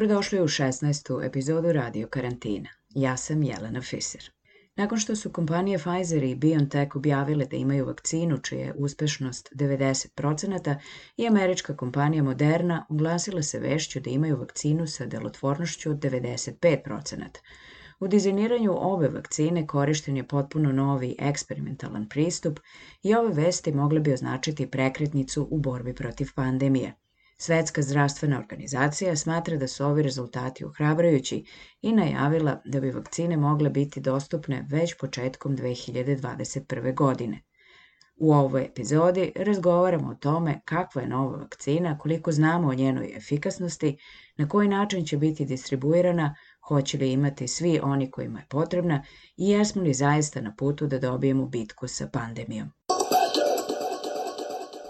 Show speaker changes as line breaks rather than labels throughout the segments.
Dobrodošli u 16. epizodu Radio Karantina. Ja sam Jelena Fiser. Nakon što su kompanije Pfizer i BioNTech objavile da imaju vakcinu čija je uspešnost 90% i američka kompanija Moderna oglasila se vešću da imaju vakcinu sa delotvornošću od 95%. U dizajniranju ove vakcine korišten je potpuno novi eksperimentalan pristup i ove vesti mogle bi označiti prekretnicu u borbi protiv pandemije. Svetska zdravstvena organizacija smatra da su ovi rezultati ohrabrujući i najavila da bi vakcine mogle biti dostupne već početkom 2021. godine. U ovoj epizodi razgovaramo o tome kakva je nova vakcina, koliko znamo o njenoj efikasnosti, na koji način će biti distribuirana, hoće li imati svi oni kojima je potrebna i jesmo li zaista na putu da dobijemo bitku sa pandemijom.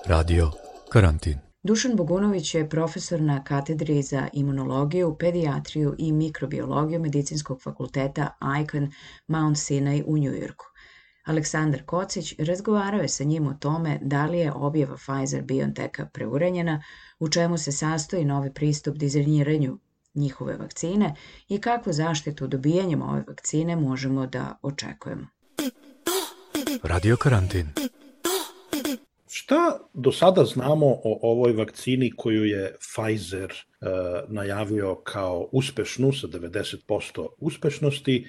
Radio Karantin
Dušan Bogunović je profesor na katedri za imunologiju, pedijatriju i mikrobiologiju Medicinskog fakulteta Icahn Mount Sinai u Njujorku. Aleksandar Kocić razgovarao je sa njim o tome da li je objava Pfizer-BioNTecha preuranjena, u čemu se sastoji novi pristup dizajniranju njihove vakcine i kakvu zaštitu dobijanjem ove vakcine možemo da očekujemo.
Radio Karantin
Šta do sada znamo o ovoj vakcini koju je Pfizer e, najavio kao uspešnu sa 90% uspešnosti?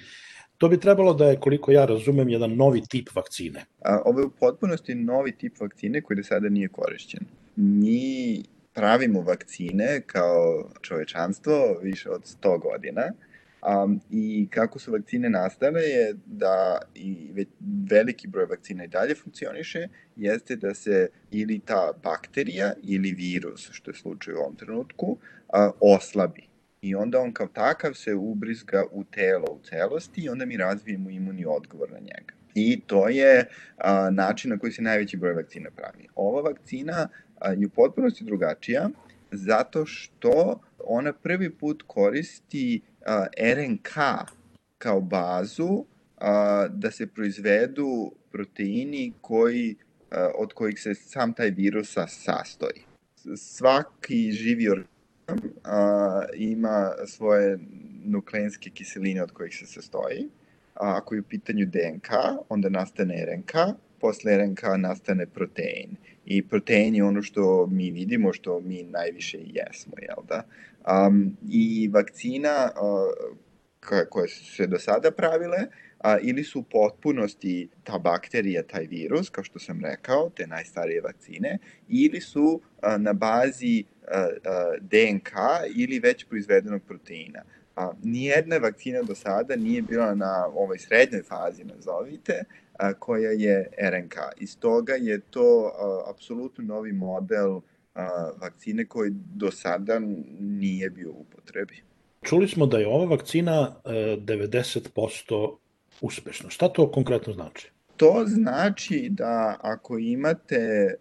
To bi trebalo da je, koliko ja razumem, jedan novi tip vakcine.
A, ovo je u potpunosti novi tip vakcine koji do sada nije korišćen. Mi pravimo vakcine kao čovečanstvo više od 100 godina Um, I kako su vakcine nastale je da i veliki broj vakcina i dalje funkcioniše, jeste da se ili ta bakterija ili virus, što je slučaj u ovom trenutku, a, oslabi. I onda on kao takav se ubrizga u telo u celosti i onda mi razvijemo imunni odgovor na njega. I to je a, način na koji se najveći broj vakcina pravi. Ova vakcina a, je u potpunosti drugačija zato što ona prvi put koristi RNK kao bazu da se proizvedu proteini koji, od kojih se sam taj virus sastoji. Svaki živi organizam ima svoje nukleinske kiseline od kojih se sastoji. A, ako je u pitanju DNK, onda nastane RNK, posle RNK nastane protein. I protein je ono što mi vidimo, što mi najviše jesmo, jel da? Um, I vakcina uh, koje su se do sada pravile, a, ili su u potpunosti ta bakterija, taj virus, kao što sam rekao, te najstarije vakcine, ili su a, na bazi a, a, DNK ili već proizvedenog proteina. A, nijedna vakcina do sada nije bila na ovoj srednjoj fazi, nazovite, koja je RNK. Iz toga je to apsolutno novi model vakcine koji do sada nije bio u upotrebi.
Čuli smo da je ova vakcina 90% e, uspešna. Šta to konkretno znači?
To znači da ako imate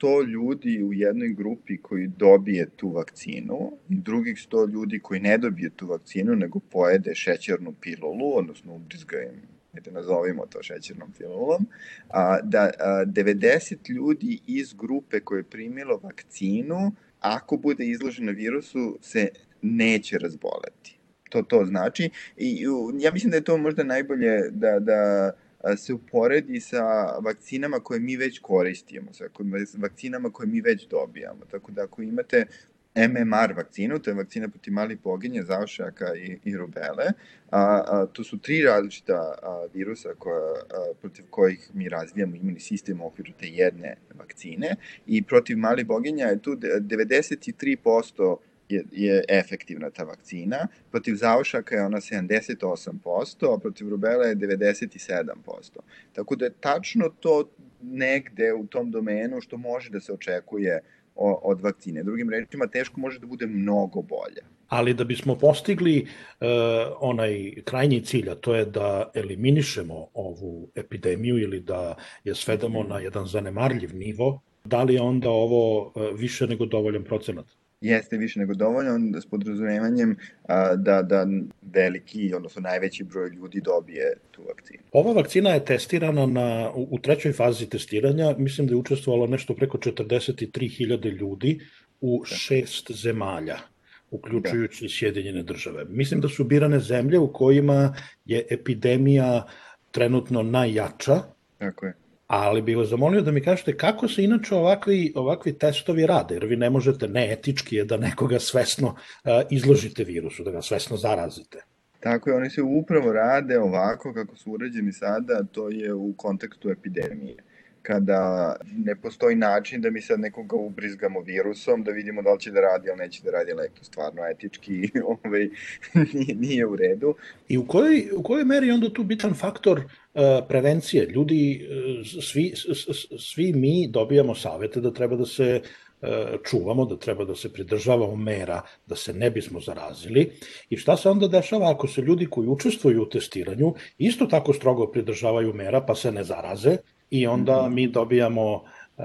100 ljudi u jednoj grupi koji dobije tu vakcinu i drugih 100 ljudi koji ne dobije tu vakcinu nego pojede šećernu pilulu, odnosno ubrizga im da nazovimo to šećernom pilulom, a, da a, 90 ljudi iz grupe koje je primilo vakcinu, ako bude izloženo virusu, se neće razboleti. To to znači. I ja mislim da je to možda najbolje da, da se uporedi sa vakcinama koje mi već koristimo, sa vakcinama koje mi već dobijamo. Tako da ako imate MMR vakcinu, to je vakcina protiv malih boginja, zaošaka i, i rubele. A, a, to su tri različita a, virusa koja, a, protiv kojih mi razvijamo imunni sistem u okviru te jedne vakcine i protiv malih boginja je tu 93% je, je efektivna ta vakcina. Protiv zaošaka je ona 78%, a protiv rubela je 97%. Tako da je tačno to negde u tom domenu što može da se očekuje od vakcine. Drugim rečima, teško može da bude mnogo bolja.
Ali da bismo postigli uh, onaj krajnji cilj, a to je da eliminišemo ovu epidemiju ili da je svedamo na jedan zanemarljiv nivo, da li je onda ovo uh, više nego dovoljan procenat?
Jeste više nego dovoljno s podrazumevanjem a, da, da veliki, odnosno najveći broj ljudi dobije tu vakcinu.
Ova vakcina je testirana na, u, u trećoj fazi testiranja, mislim da je učestvovalo nešto preko 43.000 ljudi u šest zemalja uključujući da. Sjedinjene države. Mislim da su birane zemlje u kojima je epidemija trenutno najjača.
Tako je
ali bih vas zamolio da mi kažete kako se inače ovakvi, ovakvi testovi rade, jer vi ne možete, neetički je da nekoga svesno uh, izložite virusu, da ga svesno zarazite.
Tako je, oni se upravo rade ovako kako su urađeni sada, to je u kontekstu epidemije kada ne postoji način da mi sad nekoga ubrizgamo virusom, da vidimo da li će da radi, ali neće da radi, ali to stvarno etički ovaj, nije, nije u redu.
I u kojoj, u kojoj meri je onda tu bitan faktor uh, prevencije? Ljudi, uh, svi, svi mi dobijamo savete da treba da se uh, čuvamo, da treba da se pridržavamo mera, da se ne bismo zarazili. I šta se onda dešava ako se ljudi koji učestvuju u testiranju isto tako strogo pridržavaju mera pa se ne zaraze i onda mhm. mi dobijamo e,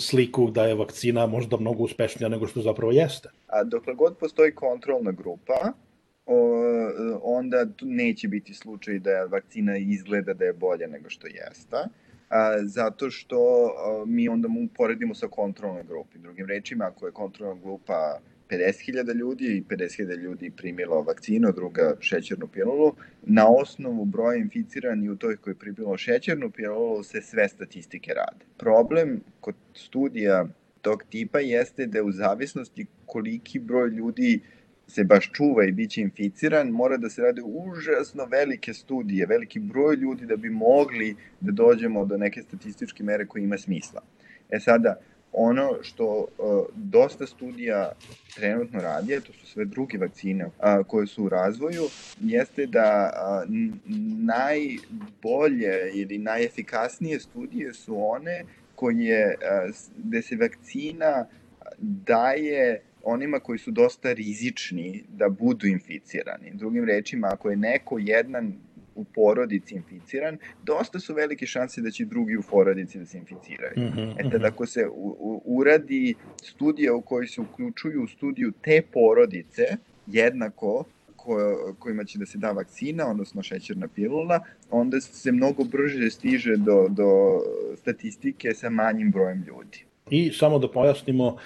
sliku da je vakcina možda mnogo uspešnija nego što zapravo jeste.
A dokle god postoji kontrolna grupa, o, onda neće biti slučaj da vakcina izgleda da je bolja nego što jeste, a, zato što a, mi onda mu poredimo sa kontrolnom grupi. Drugim rečima, ako je kontrolna grupa 50.000 ljudi i 50.000 ljudi primilo vakcinu, druga šećernu pilulu. Na osnovu broja inficirani u toj koji je primilo šećernu pilulu se sve statistike rade. Problem kod studija tog tipa jeste da u zavisnosti koliki broj ljudi se baš čuva i bit će inficiran, mora da se rade užasno velike studije, veliki broj ljudi da bi mogli da dođemo do neke statističke mere koje ima smisla. E sada, ono što uh, dosta studija trenutno radi, to su sve druge vakcine uh, koje su u razvoju, jeste da uh, najbolje ili najefikasnije studije su one koje, uh, gde se vakcina daje onima koji su dosta rizični da budu inficirani. Drugim rečima, ako je neko jedan u porodici inficiran, dosta su velike šanse da će drugi u porodici da se inficiraju. Mm -hmm, e tad ako se u, u, uradi studija u kojoj se uključuju u studiju te porodice, jednako ko, kojima će da se da vakcina, odnosno šećerna pilula, onda se mnogo brže stiže do, do statistike sa manjim brojem ljudi.
I samo da pojasnimo,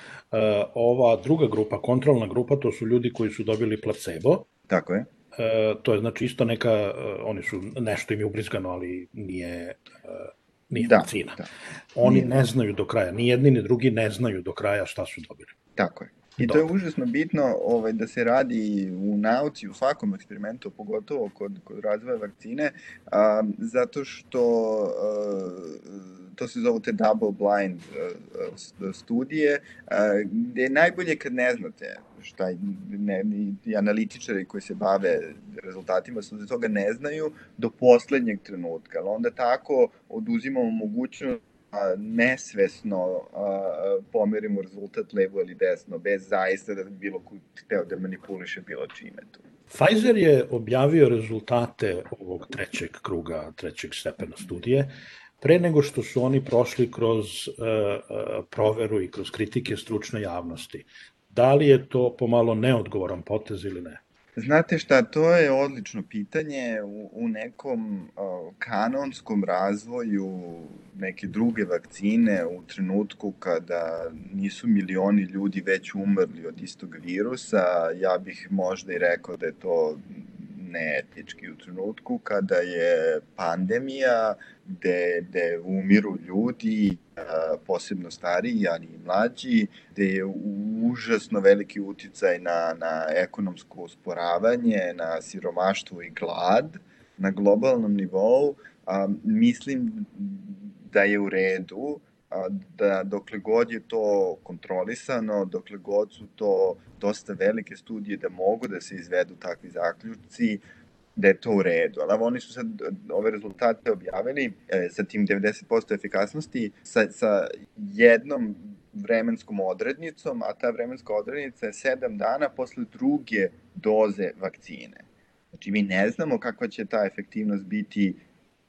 ova druga grupa, kontrolna grupa, to su ljudi koji su dobili placebo.
Tako je
E, to je znači isto neka, e, oni su, nešto im je ubrizgano, ali nije, nije da, vakcina. Da. Oni nije. ne znaju do kraja, ni jedni ni drugi ne znaju do kraja šta su dobili.
Tako je. I to je užasno bitno ovaj, da se radi u nauci, u svakom eksperimentu, pogotovo kod, kod razvoja vakcine, a, zato što a, to se zove te double blind a, studije, a, gde je najbolje kad ne znate šta ne, i analitičari koji se bave rezultatima su da toga ne znaju do poslednjeg trenutka, ali onda tako oduzimamo mogućnost nesvesno pomerimo rezultat levo ili desno, bez zaista da bilo ko hteo da manipuliše bilo čime tu.
Pfizer je objavio rezultate ovog trećeg kruga, trećeg stepena studije, pre nego što su oni prošli kroz uh, proveru i kroz kritike stručne javnosti. Da li je to pomalo neodgovoran potez ili ne?
Znate šta, to je odlično pitanje. U, u nekom uh, kanonskom razvoju neke druge vakcine u trenutku kada nisu milioni ljudi već umrli od istog virusa, ja bih možda i rekao da je to neetički u trenutku kada je pandemija gde, gde umiru ljudi, posebno stariji, ali i mlađi, gde je užasno veliki uticaj na, na ekonomsko usporavanje, na siromaštvo i glad na globalnom nivou, a, mislim da je u redu da dokle god je to kontrolisano, dokle god su to dosta velike studije da mogu da se izvedu takvi zaključci, da je to u redu. Ali oni su sad ove rezultate objavili e, sa tim 90% efikasnosti sa, sa jednom vremenskom odrednicom, a ta vremenska odrednica je 7 dana posle druge doze vakcine. Znači, mi ne znamo kakva će ta efektivnost biti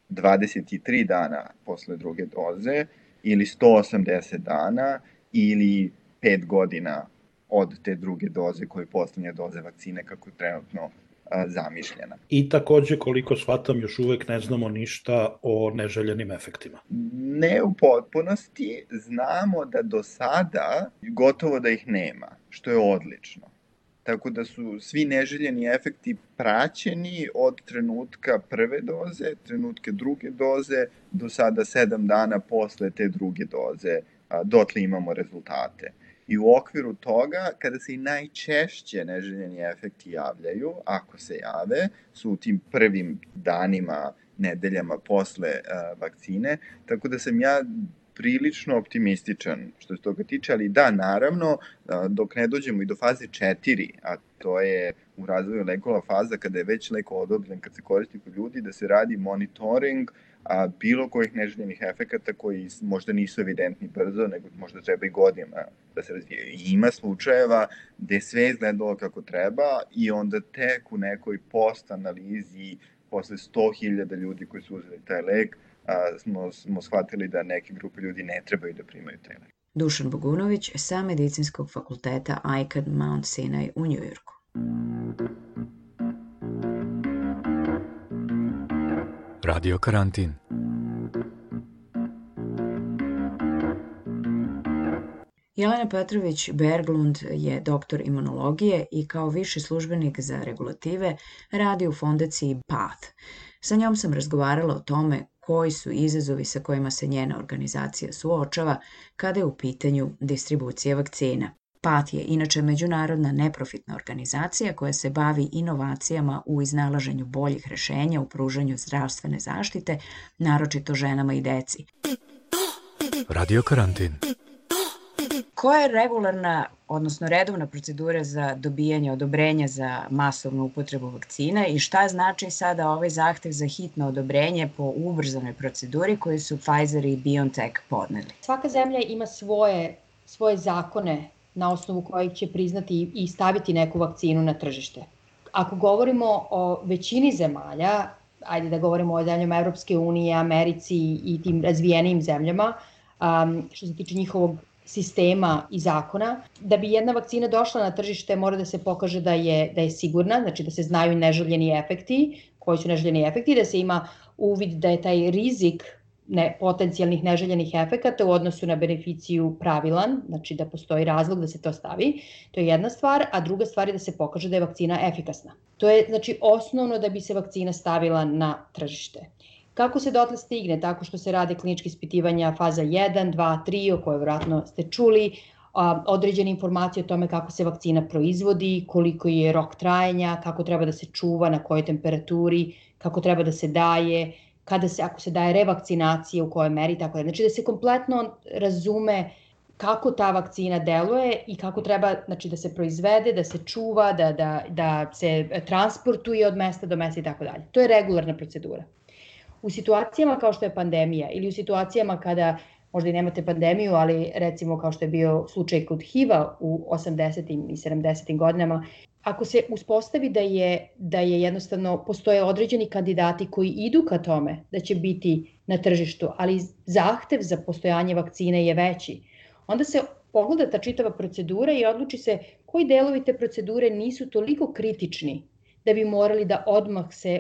23 dana posle druge doze ili 180 dana ili 5 godina od te druge doze koje je poslednja doze vakcine kako je trenutno zamišljena.
I takođe, koliko shvatam, još uvek ne znamo ništa o neželjenim efektima.
Ne u potpunosti, znamo da do sada gotovo da ih nema, što je odlično. Tako da su svi neželjeni efekti praćeni od trenutka prve doze, trenutka druge doze, do sada sedam dana posle te druge doze, dotle imamo rezultate. I u okviru toga, kada se i najčešće neželjeni efekti javljaju, ako se jave, su u tim prvim danima, nedeljama posle vakcine, tako da sam ja prilično optimističan što se toga tiče, ali da, naravno, dok ne dođemo i do faze 4, a to je u razvoju lekova faza kada je već leko odobren, kad se koristi kod ljudi, da se radi monitoring a, bilo kojih neželjenih efekata koji možda nisu evidentni brzo, nego možda treba i godina da se razvijaju. I ima slučajeva gde sve izgledalo kako treba i onda tek u nekoj post analizi posle 100.000 ljudi koji su uzeli taj lek, a, smo, smo shvatili da neke grupe ljudi ne trebaju da primaju lek.
Dušan Bogunović sa Medicinskog fakulteta ICAD Mount Sinai u Njujorku.
Radio karantin.
Jelena Petrović Berglund je doktor imunologije i kao viši službenik za regulative radi u fondaciji PATH. Sa njom sam razgovarala o tome koji su izazovi sa kojima se njena organizacija suočava kada je u pitanju distribucija vakcina. PAT je inače međunarodna neprofitna organizacija koja se bavi inovacijama u iznalaženju boljih rešenja u pružanju zdravstvene zaštite, naročito ženama i deci.
Radio karantin.
Koja je regularna, odnosno redovna procedura za dobijanje odobrenja za masovnu upotrebu vakcina i šta znači sada ovaj zahtev za hitno odobrenje po ubrzanoj proceduri koju su Pfizer i BioNTech podneli?
Svaka zemlja ima svoje, svoje zakone na osnovu kojih će priznati i staviti neku vakcinu na tržište. Ako govorimo o većini zemalja, ajde da govorimo o zemljama Evropske unije, Americi i tim razvijenim zemljama, um, što se tiče njihovog sistema i zakona. Da bi jedna vakcina došla na tržište mora da se pokaže da je, da je sigurna, znači da se znaju neželjeni efekti, koji su neželjeni efekti, da se ima uvid da je taj rizik ne, potencijalnih neželjenih efekata u odnosu na beneficiju pravilan, znači da postoji razlog da se to stavi. To je jedna stvar, a druga stvar je da se pokaže da je vakcina efikasna. To je znači osnovno da bi se vakcina stavila na tržište. Kako se dotle stigne? Tako što se rade kliničke ispitivanja faza 1, 2, 3, o kojoj vratno ste čuli, određene informacije o tome kako se vakcina proizvodi, koliko je rok trajanja, kako treba da se čuva, na kojoj temperaturi, kako treba da se daje, kada se, ako se daje revakcinacija, u kojoj meri, tako da. Znači da se kompletno razume kako ta vakcina deluje i kako treba znači, da se proizvede, da se čuva, da, da, da se transportuje od mesta do mesta i tako dalje. To je regularna procedura. U situacijama kao što je pandemija ili u situacijama kada možda i nemate pandemiju, ali recimo kao što je bio slučaj kod HIV-a u 80. i 70. godinama, ako se uspostavi da je, da je jednostavno postoje određeni kandidati koji idu ka tome da će biti na tržištu, ali zahtev za postojanje vakcine je veći, onda se pogleda ta čitava procedura i odluči se koji delovi te procedure nisu toliko kritični da bi morali da odmah se,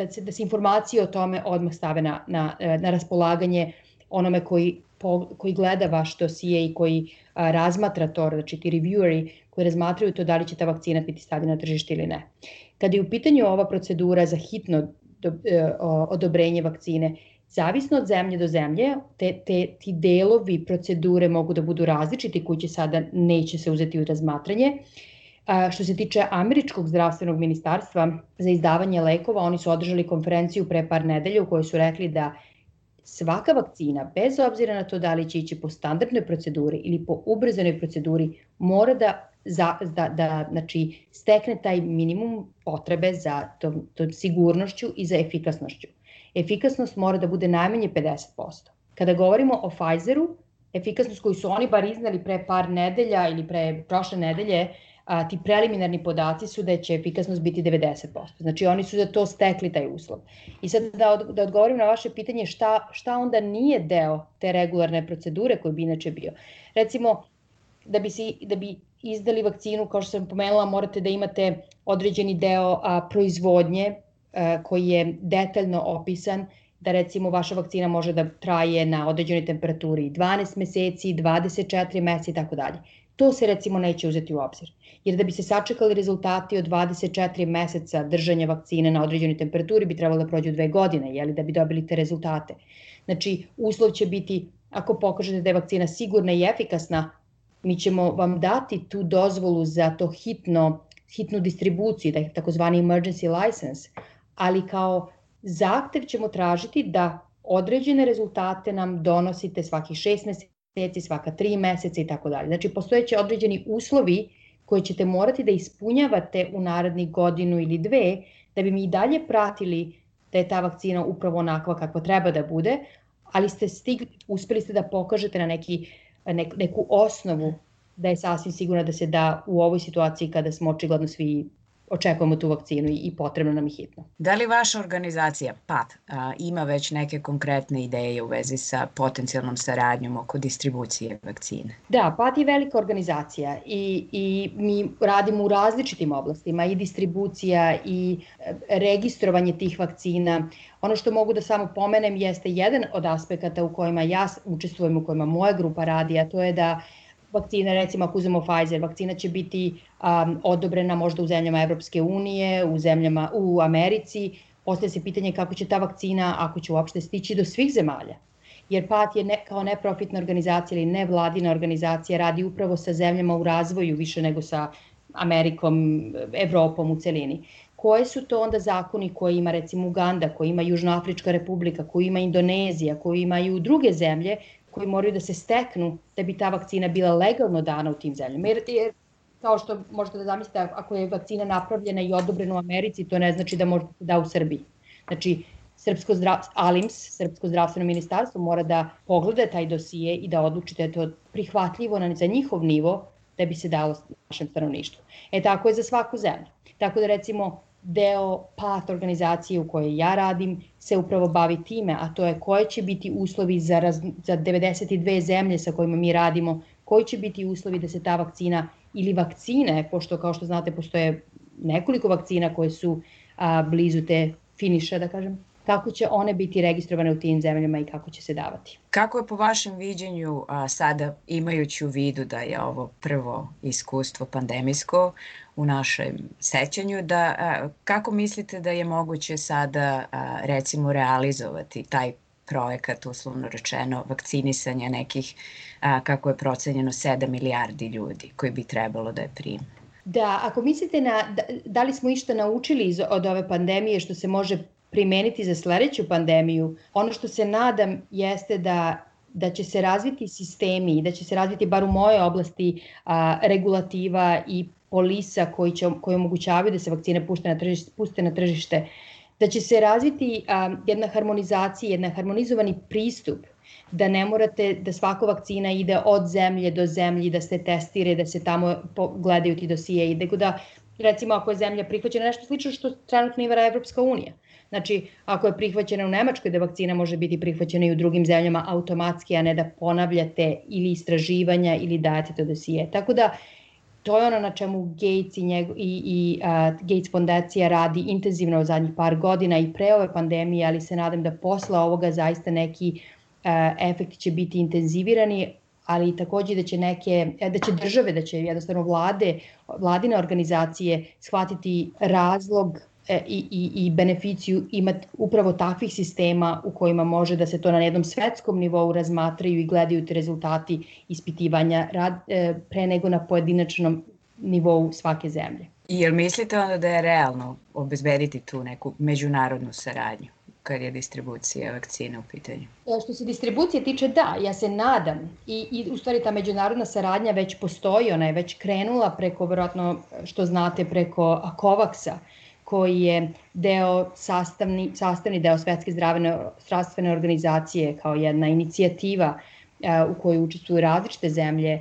da se, da se informacije o tome odmah stave na, na, na raspolaganje onome koji, po, koji gleda vaš dosije i koji a, razmatra to, znači ti revieweri koji razmatraju to da li će ta vakcina biti stavljena na tržište ili ne. Kada je u pitanju ova procedura za hitno do, e, odobrenje vakcine, Zavisno od zemlje do zemlje, te, te, ti delovi procedure mogu da budu različiti koji će sada neće se uzeti u razmatranje. A, što se tiče Američkog zdravstvenog ministarstva za izdavanje lekova, oni su održali konferenciju pre par nedelja u kojoj su rekli da svaka vakcina, bez obzira na to da li će ići po standardnoj proceduri ili po ubrzanoj proceduri, mora da, za, da, da znači, stekne taj minimum potrebe za tom, tom sigurnošću i za efikasnošću. Efikasnost mora da bude najmanje 50%. Kada govorimo o Pfizeru, efikasnost koju su oni bar iznali pre par nedelja ili pre prošle nedelje, a, ti preliminarni podaci su da će efikasnost biti 90%. Znači oni su za to stekli taj uslov. I sad da, od, da odgovorim na vaše pitanje šta, šta onda nije deo te regularne procedure koji bi inače bio. Recimo, da bi, si, da bi izdali vakcinu, kao što sam pomenula, morate da imate određeni deo a, proizvodnje a, koji je detaljno opisan, da recimo vaša vakcina može da traje na određenoj temperaturi 12 meseci, 24 meseci i tako dalje. To se recimo neće uzeti u obzir. Jer da bi se sačekali rezultati od 24 meseca držanja vakcine na određenoj temperaturi bi trebalo da prođu dve godine, jeli, da bi dobili te rezultate. Znači, uslov će biti, ako pokažete da je vakcina sigurna i efikasna, mi ćemo vam dati tu dozvolu za to hitno, hitnu distribuciju, da je takozvani emergency license, ali kao zahtev ćemo tražiti da određene rezultate nam donosite svakih šest meseci meseci, svaka tri meseca i tako dalje. Znači, postojeće određeni uslovi koje ćete morati da ispunjavate u narednih godinu ili dve, da bi mi i dalje pratili da je ta vakcina upravo onakva kakva treba da bude, ali ste stigli, uspeli ste da pokažete na neki, nek, neku osnovu da je sasvim sigurno da se da u ovoj situaciji kada smo očigledno svi očekujemo tu vakcinu i potrebno nam je hitno.
Da li vaša organizacija PAT a, ima već neke konkretne ideje u vezi sa potencijalnom saradnjom oko distribucije vakcine?
Da, PAT je velika organizacija i, i mi radimo u različitim oblastima i distribucija i e, registrovanje tih vakcina. Ono što mogu da samo pomenem jeste jedan od aspekata u kojima ja učestvujem, u kojima moja grupa radi, a to je da vakcine, recimo ako uzemo Pfizer, vakcina će biti um, odobrena možda u zemljama Evropske unije, u zemljama u Americi. Postaje se pitanje kako će ta vakcina, ako će uopšte stići do svih zemalja. Jer PAT je ne, kao neprofitna organizacija ili nevladina organizacija radi upravo sa zemljama u razvoju više nego sa Amerikom, Evropom u celini. Koje su to onda zakoni koje ima recimo Uganda, koje ima Južnoafrička republika, koje ima Indonezija, koje imaju druge zemlje koji moraju da se steknu da bi ta vakcina bila legalno dana u tim zemljama. Jer, jer kao što možete da zamislite, ako je vakcina napravljena i odobrena u Americi, to ne znači da može da da u Srbiji. Znači, Srpsko zdrav, ALIMS, Srpsko zdravstveno ministarstvo, mora da pogleda taj dosije i da odlučite da je to prihvatljivo na, za njihov nivo da bi se dalo našem stanovništvu. E tako je za svaku zemlju. Tako da recimo deo PAT organizacije u kojoj ja radim se upravo bavi time, a to je koje će biti uslovi za, raz, za 92 zemlje sa kojima mi radimo, koji će biti uslovi da se ta vakcina ili vakcine, pošto kao što znate postoje nekoliko vakcina koje su a, blizu te finiša, da kažem, kako će one biti registrovane u tim zemljama i kako će se davati.
Kako je po vašem viđenju a, sada, imajući u vidu da je ovo prvo iskustvo pandemijsko u našem sećanju, da a, kako mislite da je moguće sada a, recimo realizovati taj projekat, uslovno rečeno, vakcinisanja nekih, a, kako je procenjeno, 7 milijardi ljudi koji bi trebalo da je prime?
Da, ako mislite na da, da li smo išta naučili iz, od ove pandemije što se može primeniti za sledeću pandemiju, ono što se nadam jeste da da će se razviti sistemi i da će se razviti bar u moje oblasti a, regulativa i polisa koji, će, koji omogućavaju da se vakcine pušte na tržište, puste na tržište, da će se razviti a, jedna harmonizacija, jedan harmonizovani pristup da ne morate da svaka vakcina ide od zemlje do zemlje, da se testire, da se tamo gledaju ti dosije i da recimo ako je zemlja prihvaćena nešto slično što trenutno ima Evropska unija. Znači, ako je prihvaćena u Nemačkoj, da vakcina može biti prihvaćena i u drugim zemljama automatski, a ne da ponavljate ili istraživanja ili dajete to dosije. Tako da, to je ono na čemu Gates i, njego, i, i uh, Gates fondacija radi intenzivno u zadnjih par godina i pre ove pandemije, ali se nadam da posle ovoga zaista neki uh, efekti će biti intenzivirani, ali takođe da će neke, da će države, da će jednostavno vlade, vladine organizacije shvatiti razlog e, i, i, i beneficiju imati upravo takvih sistema u kojima može da se to na jednom svetskom nivou razmatraju i gledaju ti rezultati ispitivanja rad, e, pre nego na pojedinačnom nivou svake zemlje.
I jel mislite onda da je realno obezbediti tu neku međunarodnu saradnju? kad je distribucija vakcina u pitanju?
E, što se distribucije tiče, da, ja se nadam i, i u stvari ta međunarodna saradnja već postoji, ona je već krenula preko, verovatno što znate, preko COVAX-a, koji je deo sastavni, sastavni deo Svetske zdravene, zdravstvene organizacije kao jedna inicijativa a, u kojoj učestvuju različite zemlje,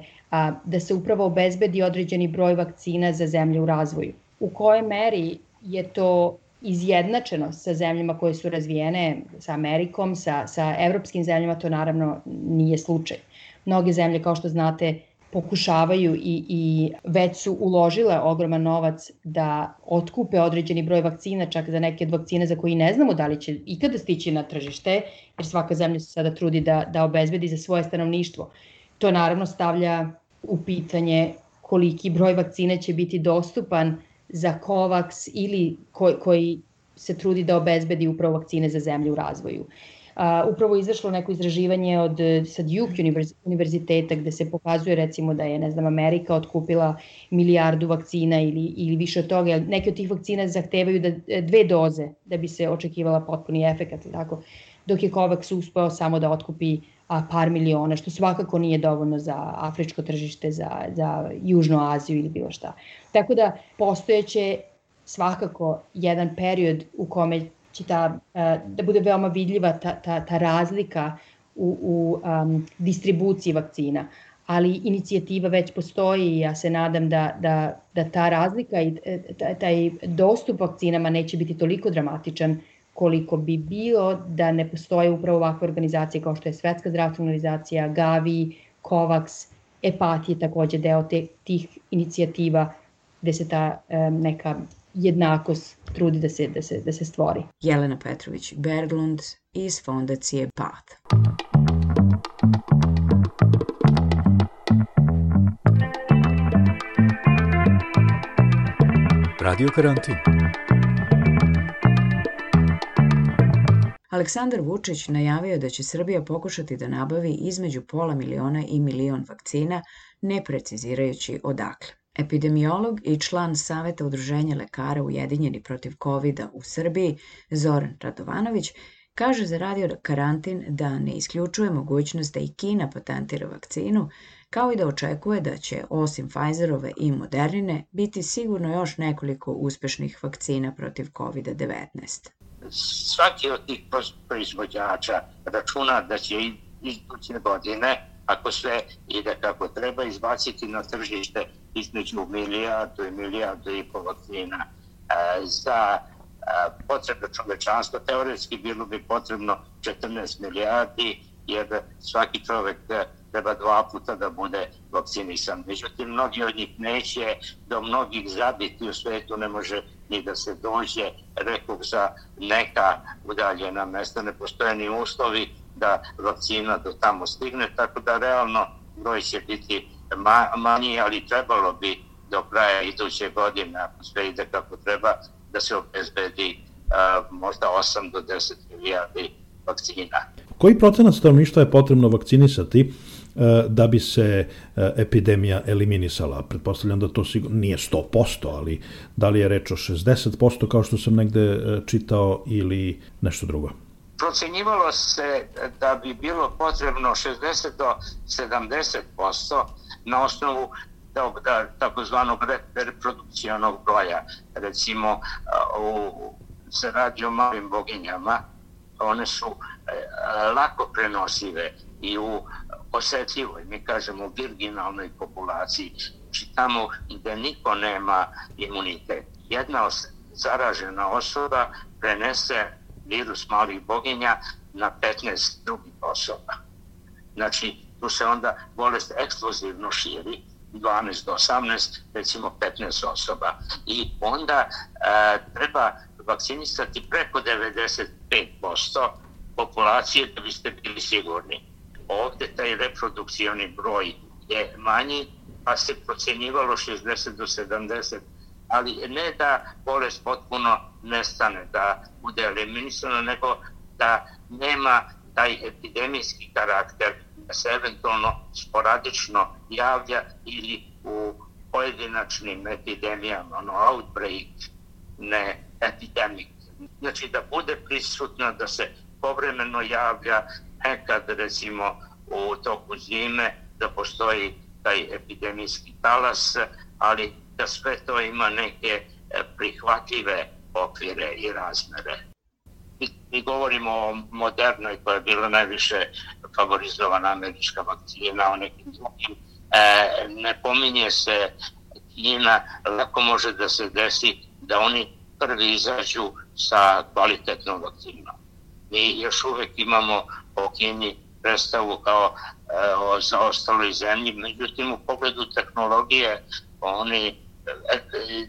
da se upravo obezbedi određeni broj vakcina za zemlje u razvoju. U kojoj meri je to izjednačeno sa zemljama koje su razvijene, sa Amerikom, sa, sa evropskim zemljama, to naravno nije slučaj. Mnoge zemlje, kao što znate, pokušavaju i, i već su uložile ogroman novac da otkupe određeni broj vakcina, čak za neke od vakcine za koji ne znamo da li će ikada stići na tržište, jer svaka zemlja se sada trudi da, da obezbedi za svoje stanovništvo. To naravno stavlja u pitanje koliki broj vakcine će biti dostupan za COVAX ili koji, koji se trudi da obezbedi upravo vakcine za zemlje u razvoju. Uh, upravo izašlo neko izraživanje od sa Duke univerziteta gde se pokazuje recimo da je ne znam Amerika otkupila milijardu vakcina ili ili više od toga. Neke od tih vakcina zahtevaju da dve doze da bi se očekivala potpuni efekat tako. Dok je COVAX uspeo samo da otkupi a, par miliona, što svakako nije dovoljno za afričko tržište, za, za Južnu Aziju ili bilo šta. Tako da postojeće svakako jedan period u kome će ta, da bude veoma vidljiva ta, ta, ta razlika u, u um, distribuciji vakcina. Ali inicijativa već postoji i ja se nadam da, da, da ta razlika i e, taj dostup vakcinama neće biti toliko dramatičan koliko bi bilo da ne postoje upravo ovakve organizacije kao što je Svetska zdravstvena organizacija, Gavi, COVAX, EPAT je takođe deo te, tih inicijativa gde se ta um, neka jednakost trudi da se, da se, da se stvori.
Jelena Petrović Berglund iz fondacije PATH.
Radio karantin.
Aleksandar Vučić najavio da će Srbija pokušati da nabavi između pola miliona i milion vakcina, ne precizirajući odakle. Epidemiolog i član Saveta udruženja lekara Ujedinjeni protiv covid u Srbiji, Zoran Radovanović, kaže za radio karantin da ne isključuje mogućnost da i Kina patentira vakcinu, kao i da očekuje da će, osim Pfizerove i Modernine, biti sigurno još nekoliko uspešnih vakcina protiv COVID-19
svaki od tih proizvođača računa da će iduće godine, ako sve ide kako treba, izbaciti na tržište između milijardu i milijardu i pol vakcina. E, za e, potrebe čovečanstva teoretski bilo bi potrebno 14 milijardi, jer svaki čovek treba dva puta da bude vakcinisan. Međutim, mnogi od njih neće, do mnogih zabiti u svetu ne može ni da se dođe, rekao za neka udaljena mesta, ne postoje ni uslovi da vakcina do tamo stigne, tako da realno broj će biti manji, ali trebalo bi do kraja iduće godine, ako sve ide kako treba, da se obezbedi uh, možda 8 do 10 milijardi vakcina.
Koji procenat stanovništva je potrebno vakcinisati da bi se epidemija eliminisala. Pretpostavljam da to sigurno nije 100%, ali da li je reč o 60% kao što sam negde čitao ili nešto drugo?
Procenjivalo se da bi bilo potrebno 60 do 70% na osnovu da, takozvanog reprodukcionog broja. Recimo, u, se radi o malim boginjama, one su lako prenosive i u osetljivoj, mi kažemo virginalnoj populaciji, znači tamo gde niko nema imunitet. Jedna zaražena osoba prenese virus malih boginja na 15 drugih osoba. Znači, tu se onda bolest eksplozivno širi, 12 do 18, recimo 15 osoba. I onda e, treba vakcinisati preko 95% populacije da biste bili sigurni ovde taj reprodukcioni broj je manji, pa se procenjivalo 60 do 70, ali ne da bolest potpuno nestane, da bude eliminisano, nego da nema taj epidemijski karakter, da se eventualno sporadično javlja ili u pojedinačnim epidemijama, ono outbreak, ne epidemic. Znači da bude prisutna, da se povremeno javlja, nekad recimo u toku zime, da postoji taj epidemijski talas, ali da sve to ima neke e, prihvatljive okvire i razmere. Mi govorimo o modernoj koja je bila najviše favorizovana američka vakcina, o nekim drugim. E, ne pominje se Kina, lako može da se desi da oni prvi izađu sa kvalitetnom vakcinom. Mi još uvek imamo o Kini predstavu kao e, o zaostaloj zemlji, međutim u pogledu tehnologije oni e,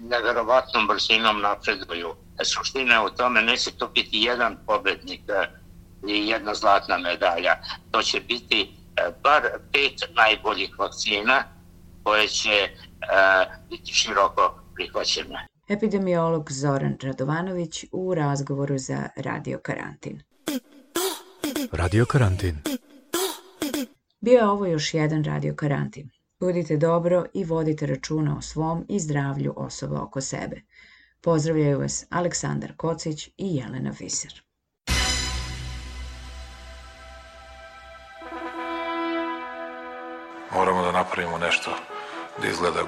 neverovatnom brzinom napreduju. Suština je u tome, neće to biti jedan pobednik e, i jedna zlatna medalja. To će biti e, bar pet najboljih vakcina koje će e, biti široko prihvaćene.
Epidemiolog Zoran Radovanović u razgovoru za Radio Karantin.
Radio Karantin.
Bio je ovo još jedan Radio Karantin. Budite dobro i vodite računa o svom i zdravlju osoba oko sebe. Pozdravljaju vas Aleksandar Kocić i Jelena Viser.
Moramo da napravimo nešto da izgleda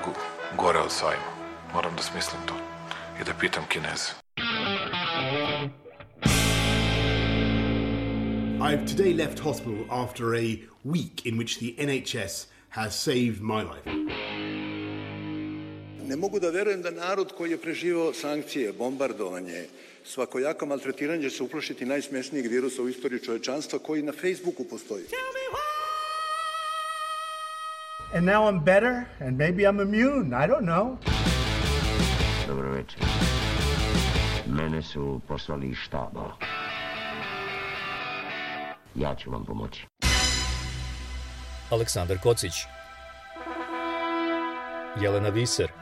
gore od sajma. Moram da smislim to i da pitam Kineze.
I've today left hospital after a week in which the NHS has saved my life.
Ne mogu da verujem da narod koji je preživao sankcije, bombardovanje, svakojako maltretiranje će se uplašiti najsmešnijeg virusa u istoriji čovečanstva koji na Facebooku postoji.
And now I'm better, and maybe I'm immune. I don't know.
Dobro večer. Mene su poslali iz štaba. Ja ću vam pomoći.
Aleksandar Kocić Jelena Viser